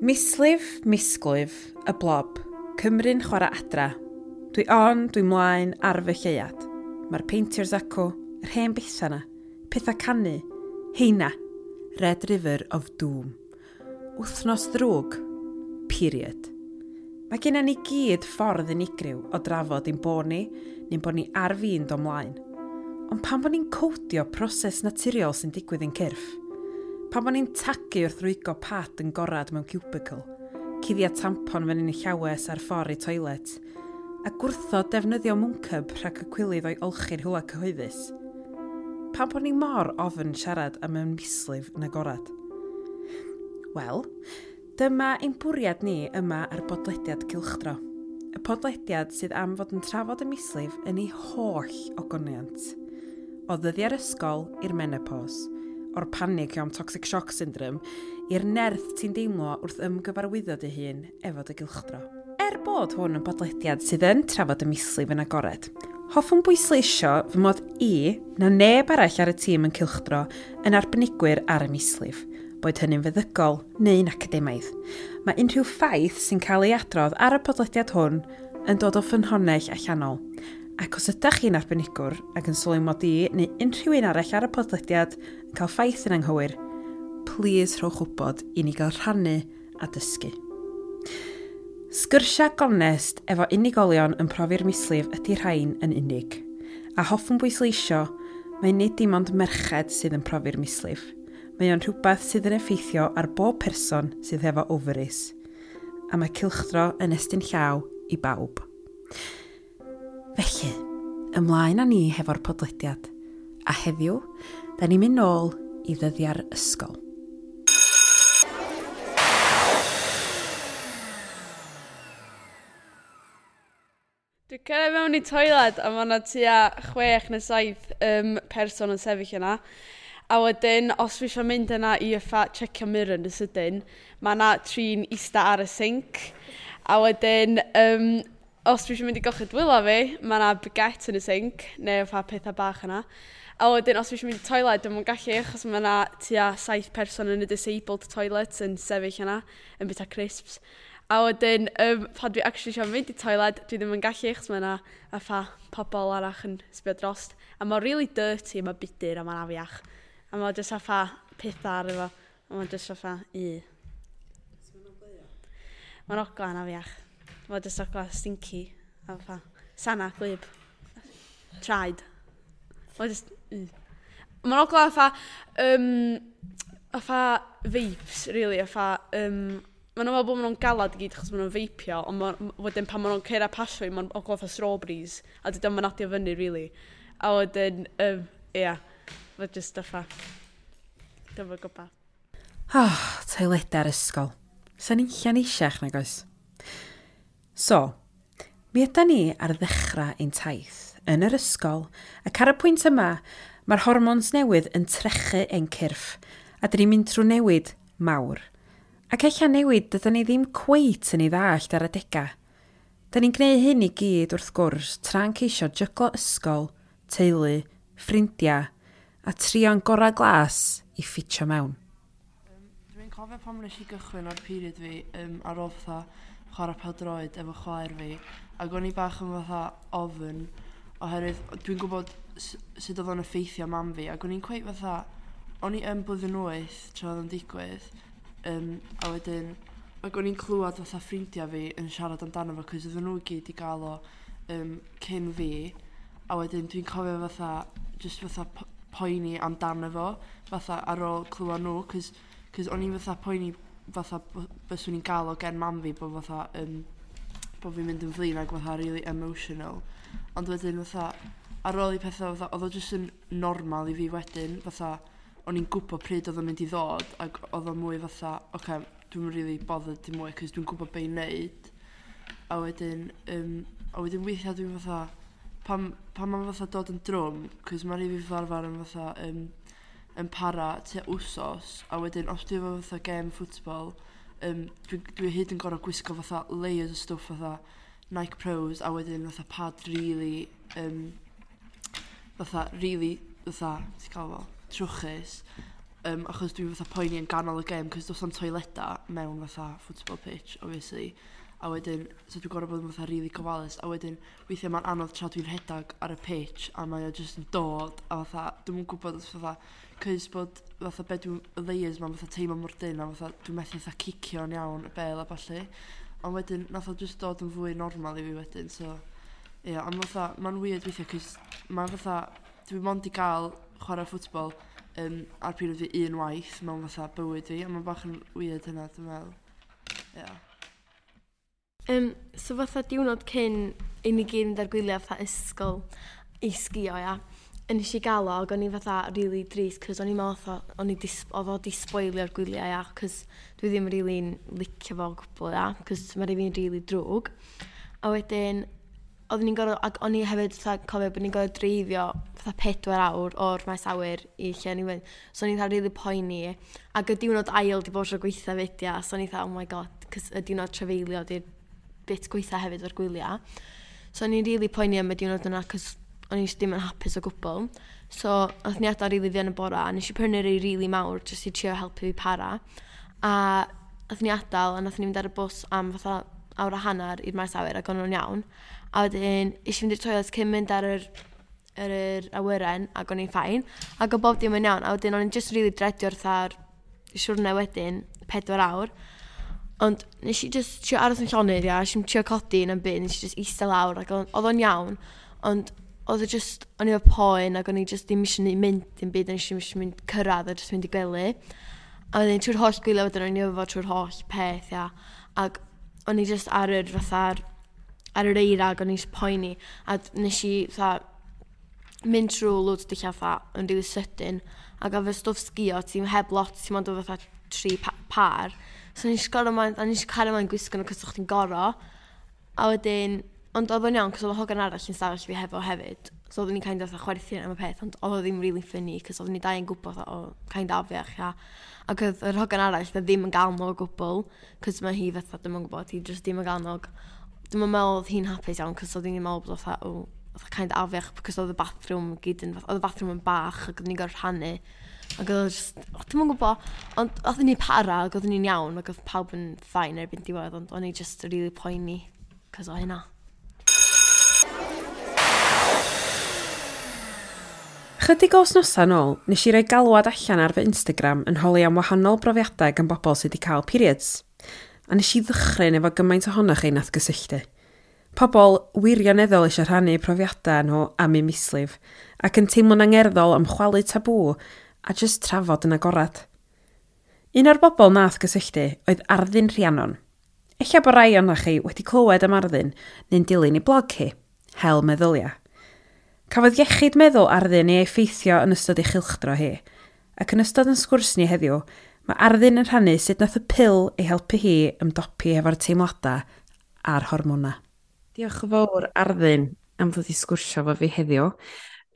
Mislif, misglif, y blob, Cymru'n chwarae adra. Dwi on, dwi mlaen ar fy lleiad. Mae'r painters acw, yr hen bethau na, pethau canu, heina, Red River of Doom. Wthnos ddrwg, period. Mae gen ni gyd ffordd unigryw o drafod i'n bod ni, neu'n bod ni ar fi'n do mlaen. Ond pan bod ni'n codio proses naturiol sy'n digwydd yn cyrff, Pan bo'n i'n tagu wrth rwygo pat yn gorad mewn cubicle, cuddia tampon fan yn y llawes ar ffordd i toilet, a gwrthod defnyddio mwncub rhag y cwilydd o'i olchi'r hwla cyhoeddus. Pan bo'n i mor ofyn siarad am y mislif yn gorad. Wel, dyma ein bwriad ni yma ar bodlediad cilchdro. Y podlediad sydd am fod yn trafod y mislif yn ei holl ogoniant. O ddyddiau'r ysgol i'r menopause – o'r panig am toxic shock syndrome i'r nerth ti'n deimlo wrth ymgyfarwyddo dy hun efo dy gylchdro. Er bod hwn yn bodlediad sydd yn trafod y mislif yn agored, hoffwn bwysleisio fy mod i na neb arall ar y tîm yn cylchdro yn arbenigwyr ar y mislif, boed hynny'n feddygol neu'n academaidd. Mae unrhyw ffaith sy'n cael ei adrodd ar y podlediad hwn yn dod o ffynhonnell allanol, Ac os ydych chi'n arbenigwr ac yn sylwi mod i neu unrhyw un arall ar y podlediad yn cael ffaith yn anghywir, please rhowch wybod i ni gael rhannu a dysgu. Sgyrsiau gonest efo unigolion yn profi'r mislif ydy rhain yn unig. A hoffwn bwysleisio, mae nid dim ond merched sydd yn profi'r mislif. Mae o'n rhywbeth sydd yn effeithio ar bob person sydd efo oferis. A mae cilchdro yn estyn llaw i bawb. Felly, ymlaen â ni hefo'r podlediad. A heddiw, da ni'n mynd nôl i ddyddiau'r ysgol. Dwi'n cyrraedd mewn i toiled a mae yna tua 6 neu 7 um, person yn sefyll yna. A wedyn, os fi eisiau mynd yna i effa checio mirror yn y sydyn, mae yna trin ista ar y sink. A wedyn, um, os dwi eisiau mynd i gochyd wyla fi, mae yna baguette yn y sink, neu fa pethau bach yna. A wedyn, os dwi eisiau mynd i toilet, dwi'n mwyn gallu, achos mae yna tua saith person yn y disabled toilet yn sefyll yna, yn bita crisps. A wedyn, um, pan dwi actually eisiau mynd i toilet, dwi ddim yn gallu achos mae yna a fa pobl arach yn sbio drost. A mae'n really dirty, mae budur a mae'n afiach. A mae'n jyst a fa pethau ar efo. A mae'n jyst a fa i. Mae'n oglan afiach. Fo jyst ac stinky. A fa. Sana, gwyb. Traed. Fo jyst... Mm. Mae'n ogla fa... Um, a fa vapes, really. A Fa... Um, Mae'n meddwl bod nhw'n galad i gyd achos maen nhw'n feipio, ond wedyn pan maen nhw'n ceir a pasio, maen nhw'n goffa strawberries, a dydyn maen adio fyny, really. A wedyn, um, ia, yeah, fe jyst effa. Dyma goba. Oh, ah, toiledau'r ysgol. Sa'n unlla'n eisiach nag oes? So, mi yda ni ar ddechrau ein taith yn yr ysgol ac ar y pwynt yma mae'r hormons newydd yn trechu ein cyrff a dyn ni'n mynd trwy newid mawr. Ac eich newid dydyn ni ddim cweit yn ei ddallt ar adegau. Dyn ni'n gwneud hyn i gyd wrth gwrs tra'n ceisio jyglo ysgol, teulu, ffrindiau a trio'n gorau glas i ffitio mewn. Um, Dwi'n cofio pam wnes i gychwyn ar period fi um, ar ofta chwarae pêl-droed efo chwaer fi. Ac o'n i bach yn fatha ofyn, oherwydd dwi'n gwybod sut oedd o'n effeithio mam fi. Ac o'n i'n cweith fatha, o'n i yn blwyddyn wyth tra oedd o'n digwydd. Um, a wedyn, ac o'n i'n clywed fatha ffrindiau fi yn siarad amdano fo, cos oedden nhw gyd i gael o um, cyn fi. A wedyn dwi'n cofio fatha, just fatha poeni amdano fo, fatha ar ôl clywed nhw, cos, cos o'n i'n fatha poeni fatha byswn i'n gael o gen mam fi bod fatha um, bod fi'n mynd yn flin ac fatha really emotional. Ond wedyn fatha ar ôl i pethau fatha oedd o jyst yn normal i fi wedyn fatha o'n i'n gwybod pryd oedd o'n mynd i ddod ac oedd o mwy fatha oce okay, dwi'n really bothered dim mwy cos dwi'n gwybod be i wneud a wedyn um, a wedyn weithiau dwi'n fatha pam, pam mae'n fatha dod yn drwm cos mae'n rili fel arfer yn fatha um, yn para te wsos, a wedyn os dwi efo fatha gem ffwtbol, um, dwi, dwi hyd yn gorau gwisgo fatha layers o stwff fatha Nike Pros, a wedyn fatha pad really, um, fatha really, fatha, ti'n cael fel, trwchus, um, achos dwi fatha poeni yn ganol y gem, cos does am toileda mewn fatha football pitch, obviously a wedyn, so dwi'n gorfod bod yn fatha rili really cofalus, a wedyn, weithiau mae'n anodd tra dwi'n rhedag ar y pitch, a mae o jyst yn dod, a fatha, dwi'n mwyn gwybod os fatha, cys bod fatha be dwi'n y layers mae'n fatha teimlo mor dyn, a fatha, dwi'n methu fatha cicio'n iawn y bel a balli, ond wedyn, nath o jyst dod yn fwy normal i fi wedyn, so, ie, yeah, ond fatha, mae'n weird weithiau, cys mae'n fatha, dwi'n mond i gael chwarae ffwtbol, um, ar pryd fi un waith mewn fatha bywyd fi, a mae'n bach yn weird hynna, dwi'n meddwl. Yeah. Um, so fatha diwrnod cyn i ni gyd mynd ar gwyliau fatha ysgol i sgio, ia. Yn eisiau gael o, ac o'n i fatha really dris, cos o'n i'n meddwl o'n i oedd o di spoilio'r gwyliau, ia, cos dwi ddim really'n licio fo gwbl, ia, cos mae rhywun really drwg. A wedyn, oedden ni'n gorfod, ac o'n i hefyd fatha cofio bod ni'n gorfod dreifio fatha pedwar awr o'r maes awyr i lle ni fynd. So o'n i'n rili really poeni, ac y diwrnod ail di bod tro gweithio fyd, ia, so o'n i'n dda, oh my god, cys y diwrnod trefeilio di'r bit gweitha hefyd o'r gwyliau. So o'n i'n rili really poeni am y diwrnod yna, cos o'n i'n ddim yn hapus o gwbl. So, oedd ni adael rili yn y bora, a nes i prynu rei rili mawr, jyst i trio helpu fi para. A oedd ni adael, a nath ni mynd ar y bws am fatha awr a hanner i'r maes awyr, ac o'n nhw'n iawn. A wedyn, eisiau fynd i'r toilet cyn mynd ar yr, yr, yr awyren, ac o'n i'n ffain. Ac o bob dim yn iawn, a wedyn o'n i'n just really dredio'r tha'r siwrnau wedyn, pedwar awr. Ond nes i just trio aros yn llonydd, ia, nes i'n trio codi yn byd, nes i just eistedd lawr, ac oedd o'n iawn, ond oedd e o just, o'n i o poen, ac o'n i just ddim eisiau mynd yn byd, nes i eisiau mynd cyrraedd, a just mynd i gwely. A wedyn trwy'r holl gwylio, wedyn o'n i efo trwy'r holl peth, ia. Ac o'n i just ar yr fatha'r, ar yr eira, ac o'n i'n poeni, a nes i fatha, mynd trwy lwt dy fatha yn rili sydyn, ac o fe stwff sgio, ti'n heb lot, ti'n mynd o fatha tri pa par, So nes i gorau ymlaen, a nes i cael ymlaen gwisgo nhw cos o'ch ti'n goro. A wedyn, ond oedd o'n iawn, cos oedd hogan arall yn stafell fi hefo hefyd. So oeddwn ni'n kind of chwerthu am y peth, ond oedd o ddim really ffynnu, cos oeddwn ni dau yn gwybod o kind of afiach. A, ac oedd yr hogan arall, fe ddim yn galnog o gwbl, cos mae hi fatha ddim yn gwybod, hi just ddim yn gael galnog. Dwi'n meddwl oedd hi'n hapus iawn, cos oeddwn ni'n meddwl bod oedd o, kind of afiach, cos oedd y bathroom gyd yn, oedd y bathroom yn bach, ac oedd ni'n gorfod rhannu Ac oedd just, o, ddim yn gwybod, ond oedd ni para, ac oedd ni'n iawn, ac oedd pawb yn ffain erbyn diwedd, ond o'n i just really poeni, cos o hynna. Chydig o nosau nôl, nes i roi galwad allan ar fy Instagram yn holi am wahanol brofiadau gan bobl sydd wedi cael periods. A nes i ddychryn efo gymaint ohonoch chi nath gysylltu. Pobl wirioneddol eisiau rhannu profiadau nhw am eu mislif, ac yn teimlo'n angerddol am chwalu tabw a jyst trafod yn agorad. Un o'r bobl nath gysylltu oedd Arddin Rhiannon. Ella bod rai o'na chi wedi clywed am Arddin neu'n dilyn i blog chi, hel meddylia. Cafodd iechyd meddwl Arddin ei effeithio yn ystod ei chylchdro hi, ac yn ystod yn sgwrs ni heddiw, mae Arddin yn rhannu sut nath y pil ei helpu hi ymdopi efo'r teimladau a'r hormona. Diolch yn fawr Arddin am ddod i sgwrsio fo fi heddiw.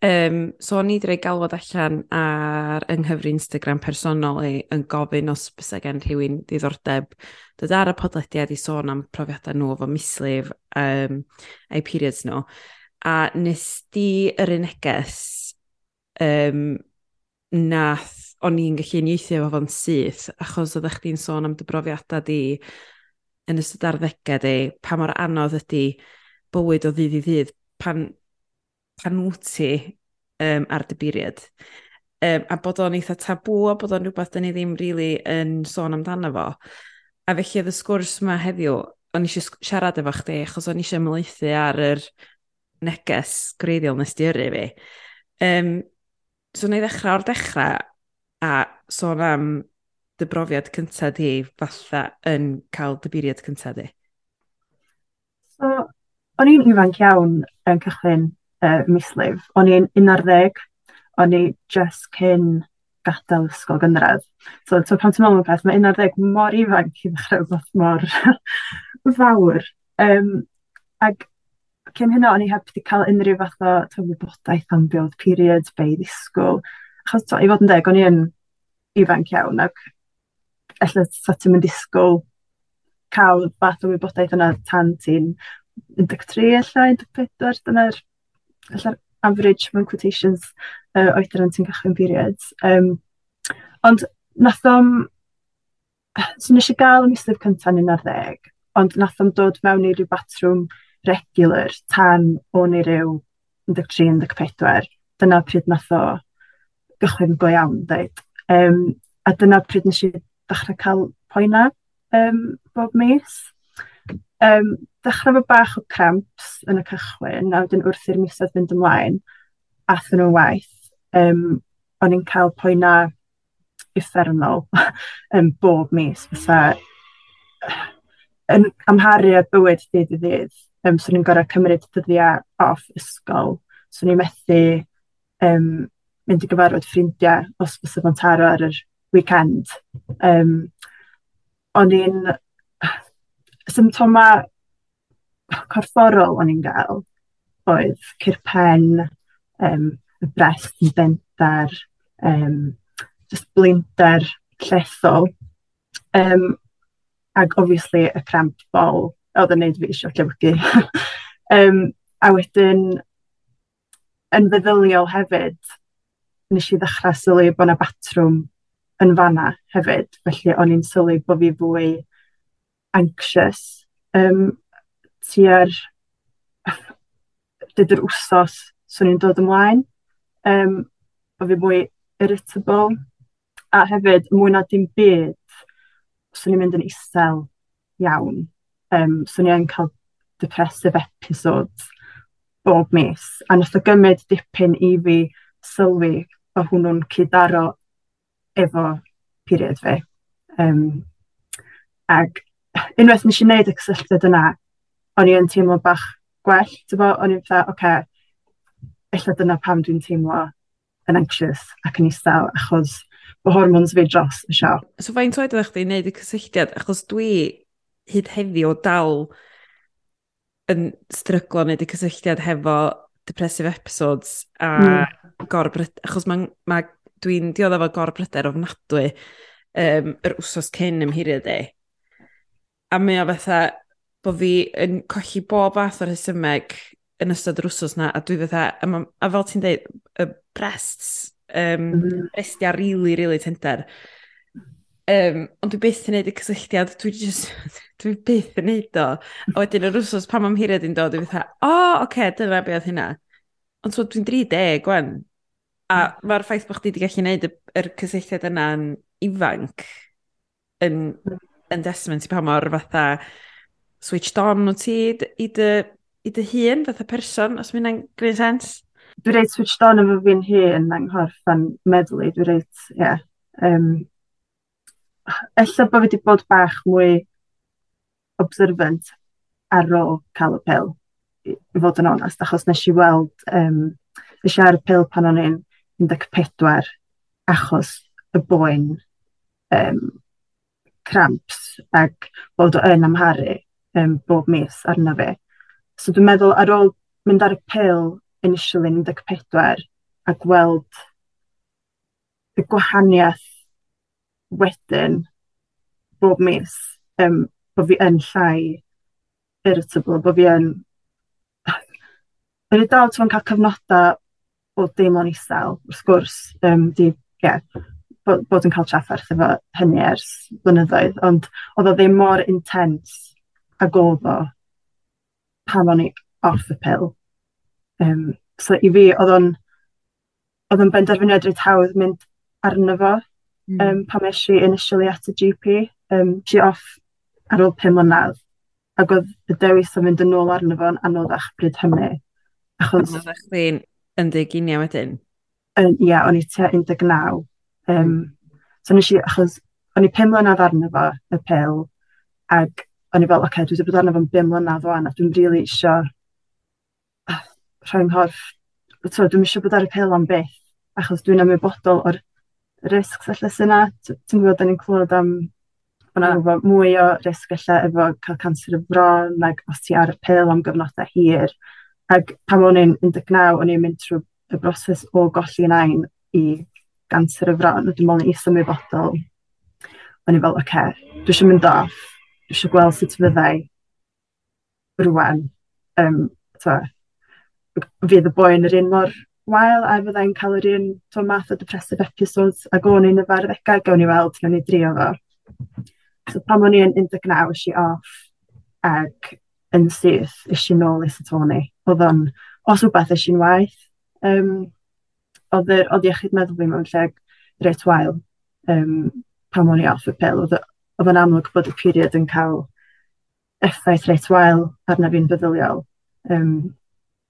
Um, so o'n i wedi rhoi galwad allan ar yng nghyfri Instagram personol i yn gofyn os bys gen rhywun ddiddordeb dod ar y podlediad i sôn am profiadau nhw efo mislif um, a'i periods nhw. A nes di yr un neges um, nath o'n i'n gallu uniaethu efo fo'n syth achos oeddech chdi'n sôn am dy brofiadau di yn ystod arddegau di, pa mor anodd ydy bywyd o ddydd i ddydd pan pan wyt ti um, ar dy buriad. Um, a bod o'n eitha tabw a bod o'n rhywbeth dyn ni ddim really yn sôn amdano fo. A felly oedd y sgwrs yma heddiw, o'n eisiau siarad efo chdi, achos o'n eisiau ymlaethu ar yr neges greiddiol nes di yrru fi. Um, so wna i ddechrau o'r dechrau a sôn am dy brofiad cyntaf di falle yn cael dy buriad cyntaf di? So, o'n i'n ifanc iawn yn cychwyn uh, mislif. O'n i'n 11, o'n i just cyn gadael ysgol gynradd. So, so pan ti'n meddwl peth, mae 11 mor ifanc i ddechrau rhywbeth mor fawr. Um, ag cyn hynna, o'n i heb wedi cael unrhyw fath o wybodaeth am build period, be i ddisgwyl. Achos, to, i fod yn deg, o'n i'n ifanc iawn, ac efallai so ti'n mynd disgwyl cael fath o wybodaeth yna tan ti'n 13, efallai, 14, dyna'r falla'r average mewn quotations uh, oedran ti'n cychwyn period. Um, ond nath o'n... So nes i gael y mistyr cyntaf yn ar ddeg, ond nath o'n dod mewn i ryw batrwm regular tan o'n i ryw 13-14. Dyna pryd nath o gychwyn go iawn, dweud. Um, a dyna pryd nes i ddechrau cael poena um, bob mis. Um, dechrau fo bach o cramps yn y cychwyn, a wedyn wrth i'r misoedd fynd ymlaen, athyn nhw'n waith. Um, o'n i'n cael poena uffernol um, bob mis. Fysa, yn amharu ar bywyd dydd i ddydd, um, swn so i'n gorau cymryd dyddiau off ysgol. Swn so i'n methu um, mynd i gyfarfod ffrindiau os fysa fo'n taro ar yr weekend. Um, o'n i'n symptoma corfforol o'n i'n gael oedd cyrpen, um, y brest yn bentar, um, just blinder llethol. Um, ac obviously y cramp bol oedd yn neud fi eisiau llewygu. um, a wedyn, yn feddyliol hefyd, nes i ddechrau sylwi bod yna batrwm yn fanna hefyd, felly o'n i'n sylwi bod fi fwy anxious. Um, tua'r dyd yr wsos swn i'n dod ymlaen. Um, o fi mwy irritable. A hefyd, mwy na dim byd, swn i'n mynd yn isel iawn. Um, swn i'n cael depressive episodes bob mis. A nath o gymryd dipyn i fi sylwi o hwnnw'n cydaro efo period fi. Um, ag unwaith nes i wneud y cysylltiad yna, o'n i'n teimlo bach gwell, tyfo, o'n i'n fatha, oce, okay, illa dyna pam dwi'n teimlo yn anxious ac yn isel, achos bod hormones fi dros y siop. So faint oed ydych chi'n wneud y cysylltiad? Achos dwi hyd heddiw dal yn stryglo wneud y cysylltiad hefo depressive episodes a mm. gorbryder, achos ma, ma, dwi'n diodd efo gorbryder ofnadwy um, yr wsos cyn ymhyryd i. A mae o fatha, bod fi yn colli bob fath o'r hysymeg yn ystod yr wsos na, a dwi fatha, a, a fel ti'n dweud, y breasts, um, mm -hmm. rili, really, rili really tynder. Um, ond dwi byth yn neud y cysylltiad, dwi, just, dwi byth yn neud o. A wedyn yr wsos pam am hiriad yn dod, dwi fatha, o, oh, oce, okay, dyna be oedd hynna. Ond so dwi'n 30 gwan. A mae'r ffaith bod chdi wedi gallu gwneud y, yr cysylltiad yna yn ifanc yn, yn desmond i pa mor fatha switched on o ti i dy, i dy hun fatha person, os mae'n gwneud sens? Dwi reit switched on efo fi'n hun yng nghorff yn meddwl, i, dwi reit, ie. Yeah, um, Ella bod fi wedi bod bach mwy observant ar ôl cael y pil, i, i fod yn onest, achos nes i weld, um, nes i ar y pil pan o'n i'n 14, achos y boen um, cramps ac bod o yn amharu um, bob mis arno fi. So dwi'n meddwl ar ôl mynd ar y pil initially yn 14 a gweld y gwahaniaeth wedyn bob mis um, bod fi yn llai irritable, bod fi yn... Yn y dal ti'n cael cyfnodau o deimlo'n isel, wrth gwrs, um, di, yeah, bod, bod yn cael trafferth efo hynny ers blynyddoedd, ond oedd o ddim mor intense ag oedd o pan o'n i off y pil. Um, so i fi, oedd o'n oedd o'n benderfyniad reit hawdd mynd arno fo mm. um, pan mes i initially at y GP. Um, si off ar ôl pum mlynedd ac oedd y dewis o fynd yn ôl arno fo'n anoddach bryd hynny. Achos... Anoddach chdi'n ymddegunia wedyn? Ie, yeah, o'n i tua 19. Um, hmm. so nes i, achos, o'n i pum mlynedd arno fo, y pil, ac o'n i fel, oce, okay, dwi wedi bod arno fo'n 5 mlynedd o'n, a dwi'n rili really isio rhoi nghorff, dwi'n eisiau bod ar y pil am byth, achos dwi'n ymwybodol o'r risg sallai syna. Ti'n gwybod, da ni'n clywed am bod yna mwy o risg efallai efo cael cancer y fron, ac os ti ar y pil am gyfnodau hir. Ac pam o'n i'n 19, o'n i'n mynd trwy y broses o golli'n ein i ganser y fron, a dwi'n meddwl i symud botol. O'n i'n fel, oce, okay, dwi eisiau mynd off, eisiau gweld sut fyddai rwan. Um, to, fydd y boi yn yr un mor wael a fyddai'n cael yr un to, math o depressive episodes ac o'n i'n y farddegau gawn ni weld gawn ni drio fo. So pam o'n i yn 19 ys i off ac yn syth ys i nôl i y. Oedd o'n, os rhywbeth ys i'n waith, um, oedd yr oedd iechyd meddwl fi mewn lle reit wael um, pam o'n i off y pil. Oedd, oedd yn amlwg bod y period yn cael effaith reit wael arna fi'n feddyliol. Um,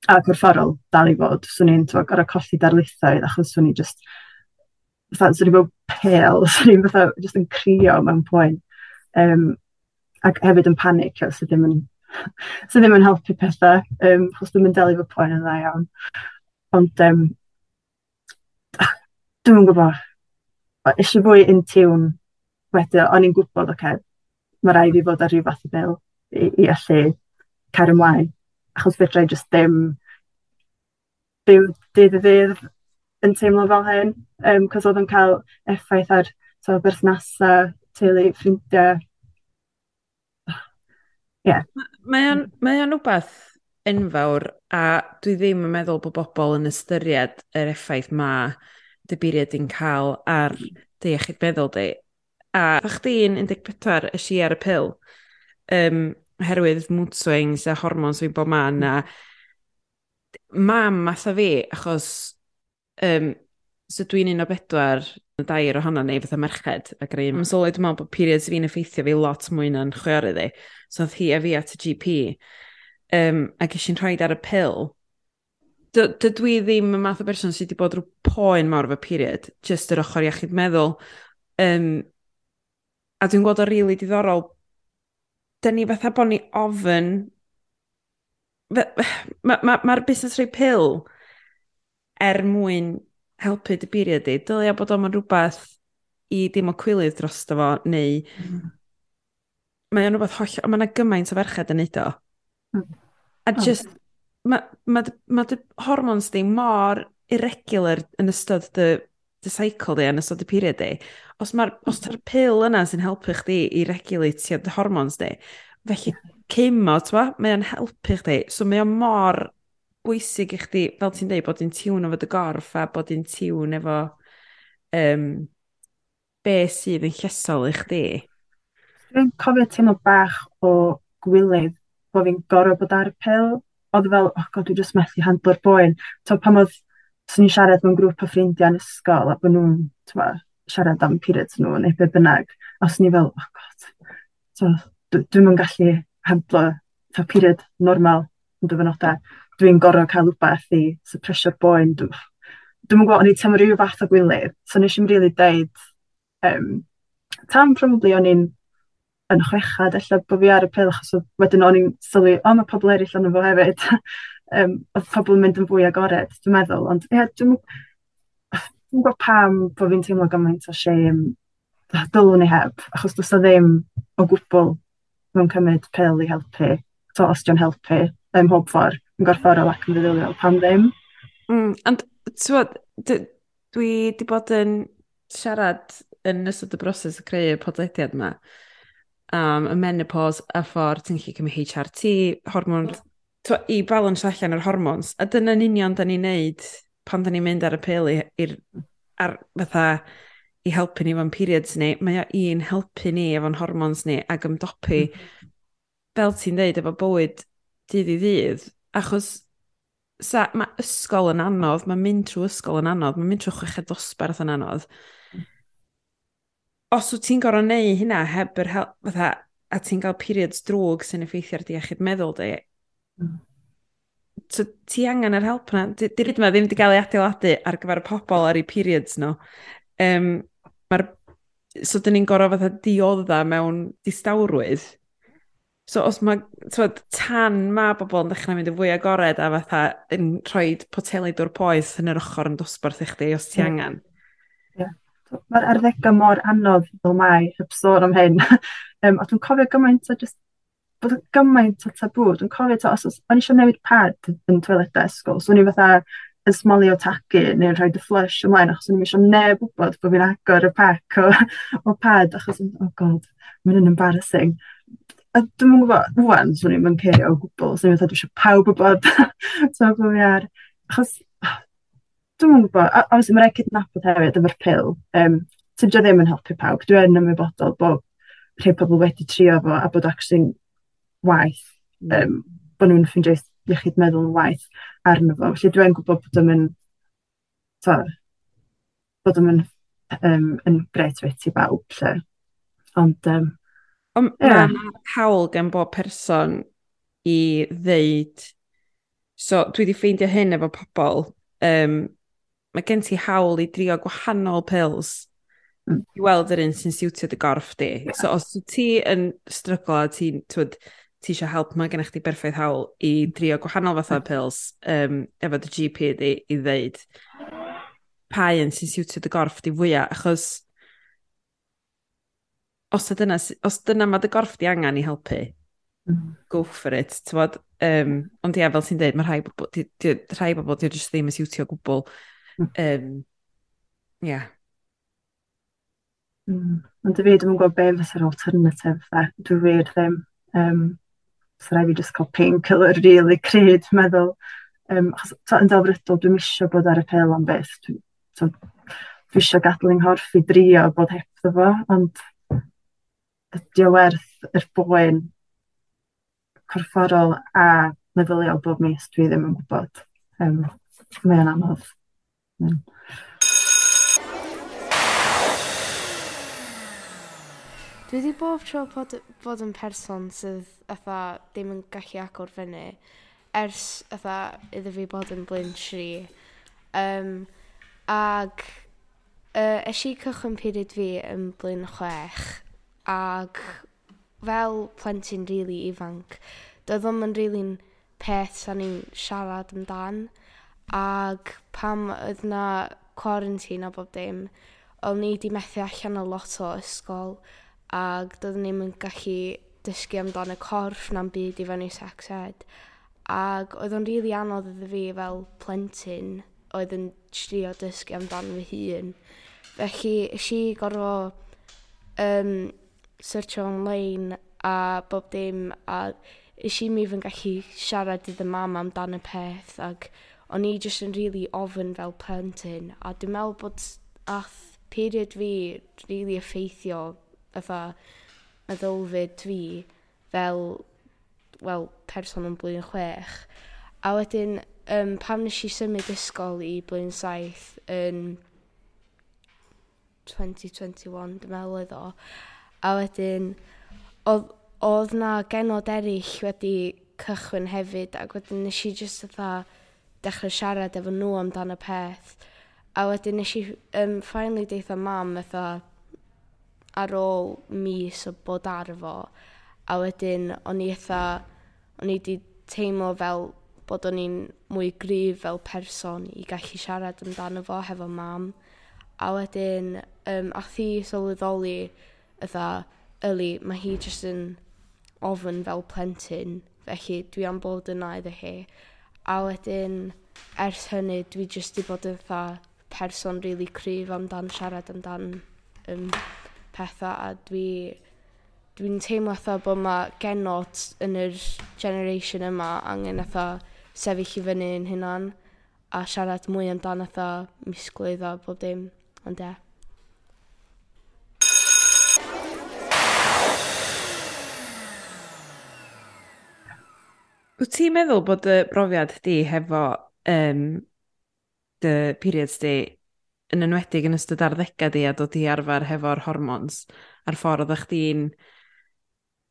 a gorfforol dal i fod, swn i'n gorau colli darlithoedd achos swn i just fatha, swn i'n bod pale, swn i'n fatha just yn crio mewn poen. Um, ac hefyd yn panic, so ddim yn, so ddim yn helpu pethau, um, os ddim yn delu fy poen yn dda iawn. Ond um, dwi'n gwybod, eisiau fwy in tune wedyn o'n i'n gwybod, oce, okay, mae rhaid i fod ar rhyw fath o bil i, i allu cario ymlaen. Achos fedra i jyst ddim byw dydd y ddydd yn teimlo fel hyn, um, cos oedd yn cael effaith ar so, berthnasau, teulu, ffrindiau. Yeah. Mae o'n, mae on rhywbeth enfawr a dwi ddim yn meddwl bod bobl yn ystyried yr effaith mae dy buriad i'n cael ar dy iechyd meddwl di. A fach chdi'n 14 ys i ar y pil, um, herwydd mood swings a hormones fi'n bod man hmm. a mam matha fi, achos um, so dwi'n un o bedwar y dair ohono neu fatha merched a greu. Mae'n sylwi dwi'n meddwl bod periods fi'n effeithio fi lot mwy na'n chwiorydd i. So oedd hi a fi at y GP um, a ges i'n rhaid ar y pil. Dydw i ddim y math o berson sydd wedi bod rhyw poen mawr fy period, jyst yr ochr iechyd meddwl. Um, a dwi'n gweld o rili really diddorol, dyn ni fatha bod ni ofyn, mae'r ma, ma, busnes rhoi pil er mwyn helpu dy buriau di, dylia bod o'n rhywbeth i dim o cwilydd dros fo, neu mm. mae o'n rhywbeth holl, ond mae yna gymaint o ferched yn neud o. Mm. A hmm. just, oh. mae ma, ma, ma dy hormons di mor irregular yn ystod dy dy cycle di, yn ystod dy period di, os mae'r os mm-hmm. ta'r pil yna sy'n helpu chdi i regulatio dy hormones di, felly cemo, ti'n mae o'n helpu chdi, so mae o'n mor bwysig i chdi, fel ti'n dweud, bod i'n tiwn efo dy gorff a bod i'n tiwn efo um, be sydd yn llesol i chdi. Dwi'n cofio teimlo bach o gwylydd bod fi'n gorau bod ar y pil. Oedd fel, oh god, dwi jyst methu handlo'r boen. So, pam oedd 'swn i'n siarad mewn grŵp o ffrindiau yn ysgol a bod nhw'n siarad am periods nhw neu be bynnag. A swn ni fel, oh god, so, dwi'n yn gallu handlo ta period normal yn dyfynodau. Dwi'n gorau cael rhywbeth i suppresio'r boen. Dwi'n dwi gwybod, o'n i'n teimlo rhyw fath o gwylydd. So nes i'n really deud, um, tam probably o'n i'n yn chwechad, efallai bod fi ar y pil, achos wedyn o'n i'n sylwi, o, mae pobl eraill yn fo hefyd. um, oedd pobl yn mynd yn fwy agored, dwi'n meddwl. Ond ie, yeah, dwi'n dwi'n gwybod pam bod fi'n teimlo gymaint o shame dylwn ni heb, achos dwi'n ddim o gwbl mewn cymryd pil i helpu, to os di'n helpu, ym mhob ffordd, yn gorfforol ac yn feddyliol, pam ddim. Mm, ond, tywod, dwi wedi bod yn siarad yn ystod y broses o creu y podlediad yma, um, y menopause, a ffordd ti'n gallu cymryd HRT, hormon to, i balans allan yr hormons. A dyna'n union da ni'n neud pan da ni'n mynd ar y pil i, i'r ar fatha i helpu ni efo'n periods ni, mae o un helpu ni efo'n hormons ni ac ymdopi, mm fel ti'n deud, efo bywyd dydd i ddydd, achos sa, mae ysgol yn anodd, mae mynd trwy ysgol yn anodd, mae mynd trwy chweched dosbarth yn anodd. Os wyt ti'n gorau neu hynna heb yr help, fatha, a ti'n cael periods drwg sy'n effeithio ar diechyd meddwl di, So, ti angen yr help yna. Di'r yma ddim wedi cael ei adeiladu ar gyfer y pobl ar eu periods nhw. Um, Mae'r... So, dyn ni'n gorau fatha diodda mewn distawrwydd. So, os mae... Twod, tan mae bobl yn dechrau mynd y fwy agored a fatha yn rhoi poteli dwr poeth yn yr ochr yn dosbarth i chdi, os ti angen. Yeah. Mae'r arddegau mor anodd fel mae heb sôn am hyn. um, a dwi'n cofio gymaint o just bod gymaint o tabw. Dwi'n cofio to, os o'n eisiau newid pad yn toiledau ysgol, so o'n i fatha yn smoli o tagu neu'n rhoi dy flush ymlaen, achos o'n i'n eisiau neb wybod bod fi'n agor y pac o, o pad, achos, oh god, mae'n yn embarrassing. A dwi'n mwyn gwybod, wwan, swn i'n mynd cerio o gwbl, swn i'n fatha dwi eisiau pawb wybod, so bod fi ar, achos, ah, dwi'n mwyn gwybod, a, obviously mae'n rhaid cydnabod hefyd efo'r pil, um, tydio ddim yn helpu pawb, dwi yn ymwybodol bod rhai pobl wedi trio fo a bod actually'n waith, mm. um, bod nhw'n ffeindio iechyd meddwl yn waith arno fo. Felly dwi'n gwybod bod ym yn to, bod ym yn, um, yn gret fit i bawb lle. Ond, um, Ond yeah. mae'n hawl gan bob person i ddeud, so dwi wedi ffeindio hyn efo pobl, um, mae gen ti hawl i drio gwahanol pils mm. i weld yr un sy'n siwtio dy gorff di. Yeah. So os ti yn stryglo a ti'n, ti eisiau help, mae gennych chi berffaith hawl i drio gwahanol fath o pills um, efo dy GP di i ddeud pa un sy'n siwtio dy gorff di fwyaf, achos os dyna, os dyna mae dy gorff di angen i helpu, mm. go for it, tywod? Um, ond ia, fel ti'n dweud, mae rhai bobl, di, di, rhai bobl di just ddim yn siwtio gwbl. Um, mm-hmm. yeah. Mm. Ond dy fi, dwi'n gwybod be fysa'r alternative dda. Dwi wir ddim. Um, so rai fi jyst cael painkiller really cryd, meddwl. Um, achos ta, yn delfrydol, dwi'n isio bod ar y pil am beth. Dwi, ta, dwi eisiau gadw yng nghorff i drio bod hebddo fo, ond ydy o werth yr boen corfforol a meddyliol bob mis, dwi ddim yn gwybod. Um, mae o'n anodd. Mm. Dwi wedi bob tro bod, bod yn person sydd atha, ddim yn gallu agor fyny ers atha, iddo fi bod yn blyn tri. Um, ag uh, es i cychwyn period fi yn blyn chwech ag fel plentyn rili really ifanc, doedd ddim yn rili'n really peth sa'n ni'n siarad amdan ag pam oedd na quarantine a bob dim, o'n i wedi methu allan o lot o ysgol ac doeddwn ni'm yn gallu dysgu amdan y corff na'n byd i fyny sex ed. Ac oedd o'n rili really anodd iddo fi fel plentyn oedd yn trio dysgu amdan fy hun. Felly, eisi gorfod um, searcho online a bob dim a is i mi fy'n gallu siarad iddo mam amdan y peth ac o'n i jyst yn rili really ofyn fel plentyn a dwi'n meddwl bod ath period fi rili really effeithio fatha meddylfyd fi fel wel, person yn blwyddyn chwech. A wedyn, um, pam nes i symud ysgol i blwyddyn saith yn 2021, dwi'n meddwl iddo. A wedyn, oedd, oedd na genod eraill wedi cychwyn hefyd, ac wedyn nes i jyst ytha dechrau siarad efo nhw amdano peth. A wedyn nes i um, finally deitha mam, ytha, ar ôl mis o bod ar fo. A wedyn, o'n i eitha, o'n i wedi teimlo fel bod o'n i'n mwy gryf fel person i gallu siarad amdano fo hefo mam. A wedyn, um, a thi sylweddoli, ydda, yli, mae hi jyst yn ofyn fel plentyn, felly dwi am bod yna iddo hi. A wedyn, ers hynny, dwi jyst i bod yn dda person rili really cryf amdan siarad amdan um, pethau a dwi dwi'n teimlo atho bod mae genod yn yr generation yma angen atho sefyll i fyny yn hynna'n a siarad mwy amdano atho misglwydd a bob dim, ond e. Wyt ti'n meddwl bod y brofiad di hefo um, dy periods di yn enwedig yn ystod arddegau di a dod i arfer hefo'r hormons a'r ffordd oeddech chdi'n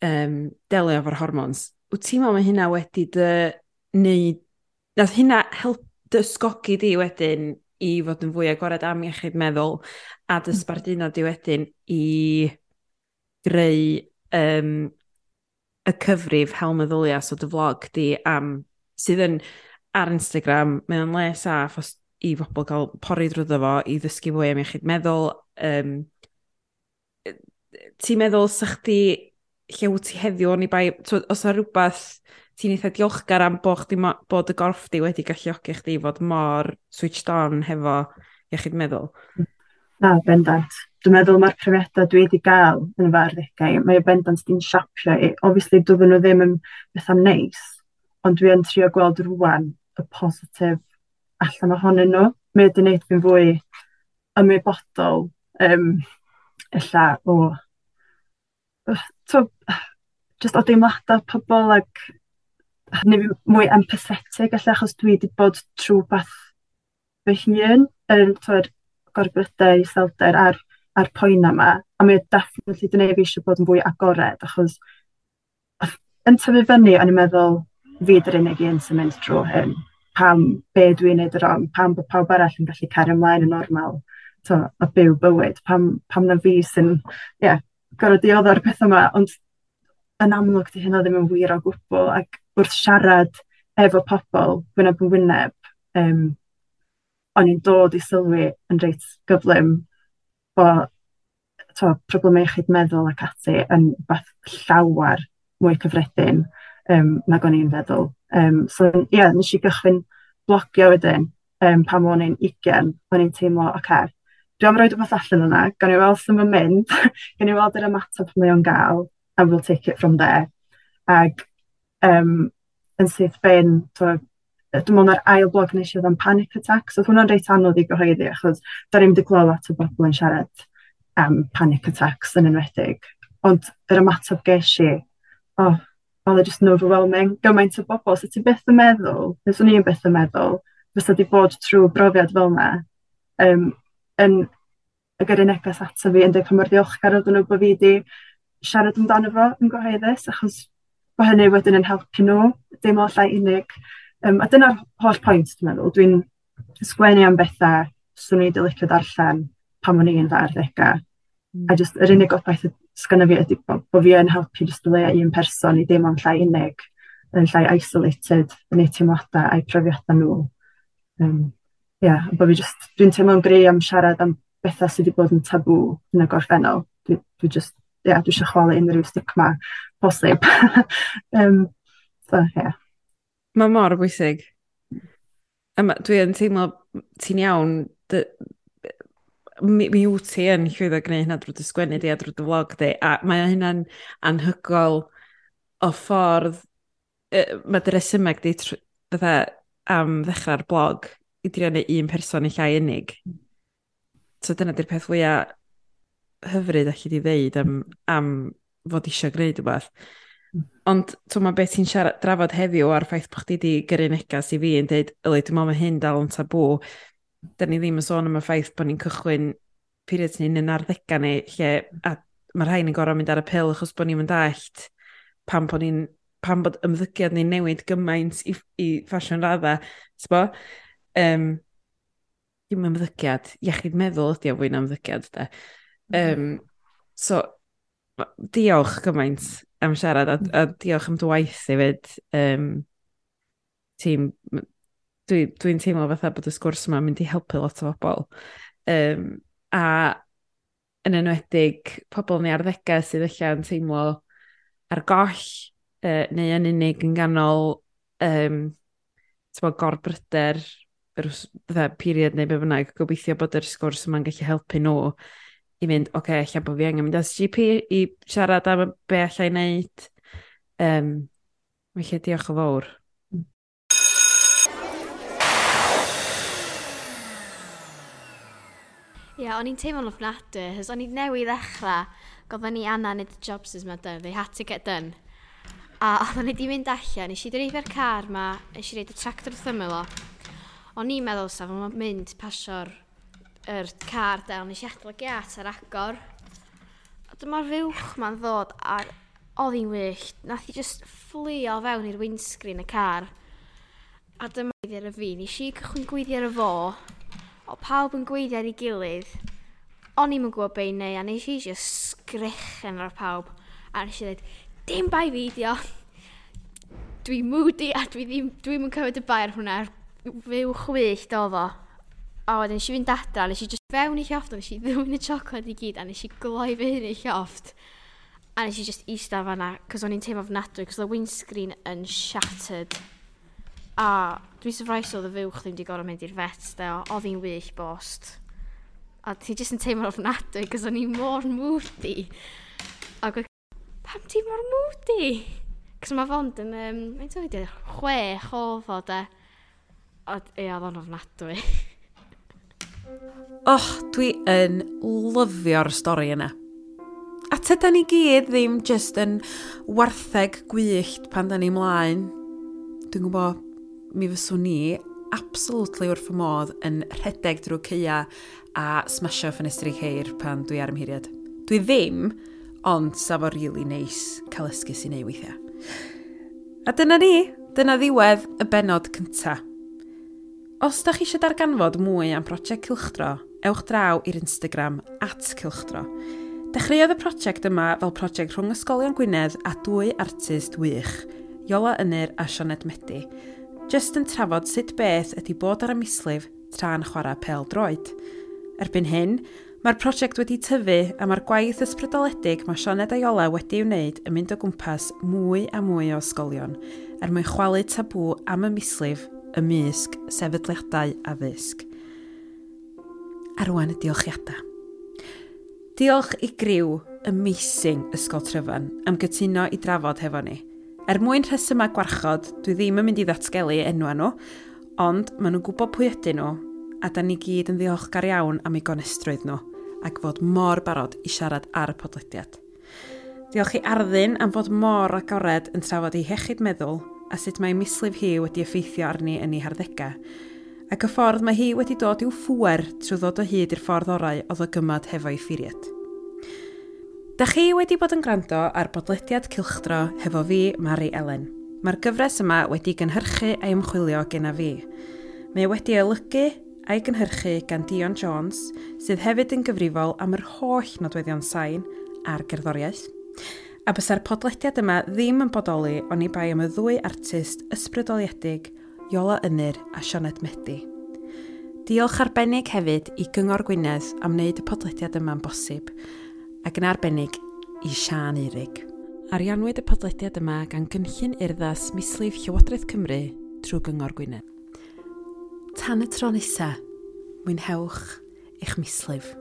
um, delio efo'r hormons, wyt ti'n meddwl mae hynna wedi dy wneud... Nath hynna help dysgogi di wedyn i fod yn fwy agored am iechyd meddwl a dysbarduno hmm. di wedyn i greu um, y cyfrif hel meddyliau so dy vlog di am sydd yn ar Instagram, mae o'n le saff os i bobl gael pori drwyddo fo i ddysgu fwy am iechyd meddwl. Um, ti'n meddwl sa chdi lle wyt ti heddiw o'n i bai, os yna rhywbeth ti'n eitha diolchgar am bod, chdi, bod y gorff di wedi galluogi chdi fod mor switched on hefo iechyd meddwl? Na, bendant. Dwi'n meddwl mae'r profiadau dwi wedi gael yn y farddegau, mae y bendant di'n siapio i. Obviously, doedden nhw ddim yn bethau neis, ond dwi yn trio gweld rwan y positif allan ohonyn nhw. Mae wedi gwneud fi'n fwy ymwybodol um, illa o to, just o deimladau pobl ac neu fi mwy empathetig allai achos dwi wedi bod trwy beth fy hun yn twyd gorbydau, iselder a'r, ar poen yma a mae definitely dyn ni fi eisiau bod yn fwy agored achos yn tyfu fyny o'n i'n meddwl fi dy'r unig un sy'n mynd drwy hyn pam be dwi'n neud yn wrong, pam bod pawb arall yn gallu cario ymlaen yn normal to, a byw bywyd, pam, pam na fi sy'n yeah, gorau diodd o'r pethau yma, ond yn amlwg di hynna ddim yn wir o gwbl ac wrth siarad efo pobl wyneb yn wyneb, um, o'n i'n dod i sylwi yn reit gyflym bod to, problemau iechyd meddwl ac ati yn beth llawer mwy cyffredin um, nag o'n i'n feddwl. Um, so, ie, yeah, nes i gychwyn blogio wedyn um, pan o'n i'n 20, o'n i'n teimlo, oce, okay, dwi am roed rhywbeth allan yna, gan i weld sy'n mynd mynd, gan i weld yr ymateb mae o'n gael, and we'll take it from there. Ag um, yn syth ben, dwi'n meddwl na'r ail blog nes i oedd am panic attacks, oedd hwnna'n reit anodd i gyhoeddi, achos da ni'n mynd i glod at y bobl yn siarad am um, panic attacks yn enwedig. Ond yr ymateb ges i, oh, oedd e just yn overwhelming. Gymaint o bobl, so ti byth yn meddwl, nes o'n i'n byth yn meddwl, fysa di bod trwy brofiad fel yna, um, yn y gyrru neges ato fi yn dweud pa mor ddiolchgar oedd nhw bod fi wedi siarad amdano fo yn gyhoeddus, achos bod hynny wedyn yn helpu nhw, dim o llai unig. Um, a dyna'r holl pwynt, dwi'n meddwl. Dwi'n sgwennu am bethau swn i wedi licio darllen pan o'n i'n fawr ddega. Mm. A just yr unig gobaith sgynna fi ydy bod bo fi yn helpu jyst o leia un person i ddim ond llai unig, yn llai isolated yn ei teimladau a'i profiadau nhw. Um, yeah, bod fi jyst, dwi'n teimlo'n greu am siarad am bethau sydd wedi bod yn tabw yn y gorffennol. Dwi, dwi just, yeah, dwi eisiau chwalu unrhyw stigma posib. um, so, yeah. Mae mor bwysig. Dwi'n teimlo ti'n iawn mi, mi wyt ti yn llwyddo gwneud hynna drwy dy sgwennu di a drwy dy vlog di, a mae hynna'n anhygol o ffordd, e, mae dy resymeg di fatha am ddechrau'r blog i drio neu un person i llai unig. So dyna di'r peth fwyaf hyfryd allu di ddeud am, am fod eisiau gwneud rhywbeth. Ond tw'n ma beth ti'n siarad drafod heddiw ar ffaith bod chdi wedi gyrru negas i fi yn dweud, yli, dwi'n meddwl mae hyn dal yn tabw, da ni ddim yn sôn am y ffaith bod ni'n cychwyn period ni'n yn arddega ni, lle, a mae rhain ni'n gorau mynd ar y pil achos bod ni'n mynd allt pan bod ni'n pan bod ymddygiad ni'n newid gymaint i, i ffasiwn raddau, Sbo? Um, dim ymddygiad, iechyd meddwl ydy o fwy na ymddygiad, da. Um, mm-hmm. so, diolch gymaint am siarad, a, a diolch am dy waith hefyd, um, tîm dwi'n dwi, teimlo fatha bod y sgwrs yma'n mynd i helpu lot o bobl. Um, a yn enwedig pobl neu arddegau sydd eich yn teimlo ar goll uh, neu yn unig yn ganol um, bod, gorbryder bydda period neu be bynnag, gobeithio bod yr sgwrs yma'n gallu helpu nhw i fynd, oce, okay, lle bod fi angen mynd as GP i siarad am be allai wneud. Um, felly diolch yn fawr. yeah, o'n i'n teimlo'n ofnadwy, hys o'n i'n newydd ddechrau, gofyn ni Anna nid y jobs is ma done, they had to get done. A oedden i di mynd allan, nes i dreifio'r car ma, nes i reid y tractor wrth ymwyl o. O'n i'n meddwl saf, o'n mynd pasio'r er car del, nes i adal y giat ar agor. A dyma'r fywch ma'n ddod, a oedd hi'n wyllt. Nath i just fflio fewn i'r windscreen y car. A dyma gwyddi ar y fi, nes i cychwyn gwyddi ar y fo o pawb yn gweithio ar ei gilydd. O'n i'n gwybod be i neu, a nes i eisiau sgrechen ar pawb. A nes i ddweud, dim bai fi di o. Dwi moody a dwi ddim, dwi'm yn cymryd y bai ar hwnna. Fyw chwyllt o fo. A wedyn nes i fynd adra, nes i just fewn i llofft, nes i ddwyn y chocolate i gyd, a nes i gloi fy hyn i llofft. A nes i just eista fanna, cos o'n i'n teimlo fnadwy, cos the windscreen yn shattered. A dwi'n surprised oedd y fywch ddim wedi gorau mynd i'r vet, de, oedd hi'n wyllt bost. A ti jyst yn teimlo ofnadwy, cos o'n i mor moody. A gwe, pam ti mor moody? Cos mae fond yn, um, mae'n dweud, chwech o fo, de. A ia, oedd o'n ofnadwy. Och, dwi yn lyfio'r stori yna. A tyda ni gyd ddim jyst yn wartheg gwyllt pan da ni mlaen. Dwi'n gwybod mi fyswn ni absolutely wrth fy modd yn rhedeg drwy ceia a smasho ffenestri ceir pan dwi ar ymhiriad. Dwi ddim, ond safo rili really neis cael esgus i neu weithiau. A dyna ni, dyna ddiwedd y benod cyntaf. Os da chi eisiau darganfod mwy am prosiect Cylchdro, ewch draw i'r Instagram at Cylchdro. Dechreuodd y prosiect yma fel prosiect rhwng Ysgolion Gwynedd a dwy artist wych, Iola Ynyr a Sionet Medi, jyst yn trafod sut beth ydy bod ar y mislif tra'n chwarae pel droed. Erbyn hyn, mae'r prosiect wedi tyfu a mae'r gwaith ysbrydoledig mae Sioned Aiola wedi wneud yn mynd o gwmpas mwy a mwy o ysgolion, er mwyn chwalu tabw am y mislif, ymysg, sefydliadau a ddysg. Arwan y diolchiadau. Diolch i griw amazing Ysgol Tryfan am gytuno i drafod hefo ni. Er mwyn rhesymau gwarchod, dwi ddim yn mynd i ddatgelu enwa nhw, ond maen nhw'n gwybod pwy ydyn nhw, a da ni gyd yn ddiolchgar iawn am eu gonestrwydd nhw, ac fod mor barod i siarad ar y podlediad. Diolch i Arddyn am fod mor agored yn trafod ei hechyd meddwl a sut mae mislif hi wedi effeithio arni yn ei harddegau, ac y ffordd mae hi wedi dod i'w ffwer trwy ddod o hyd i'r ffordd orau oedd o gymad hefo'i ffuriad. Da chi wedi bod yn gwrando ar bodlediad cilchdro hefo fi, Mari Elen. Mae'r gyfres yma wedi gynhyrchu a ymchwilio gyda fi. Mae wedi olygu a'i gynhyrchu gan Dion Jones, sydd hefyd yn gyfrifol am yr holl nodweddion sain a'r gerddoriaeth. A bysa'r podlediad yma ddim yn bodoli o'n i bai am y ddwy artist ysbrydoliedig, Iola Ynyr a Sioned Medi. Diolch arbennig hefyd i Gyngor Gwynedd am wneud y podlediad yma'n bosib, ac yn arbennig i Sian Eirig. Arianwyd y podlediad yma gan gynllun urddas Mislif Llywodraeth Cymru trwy Gyngor Gwynedd. Tan y tro nesaf, mwynhewch eich mislif.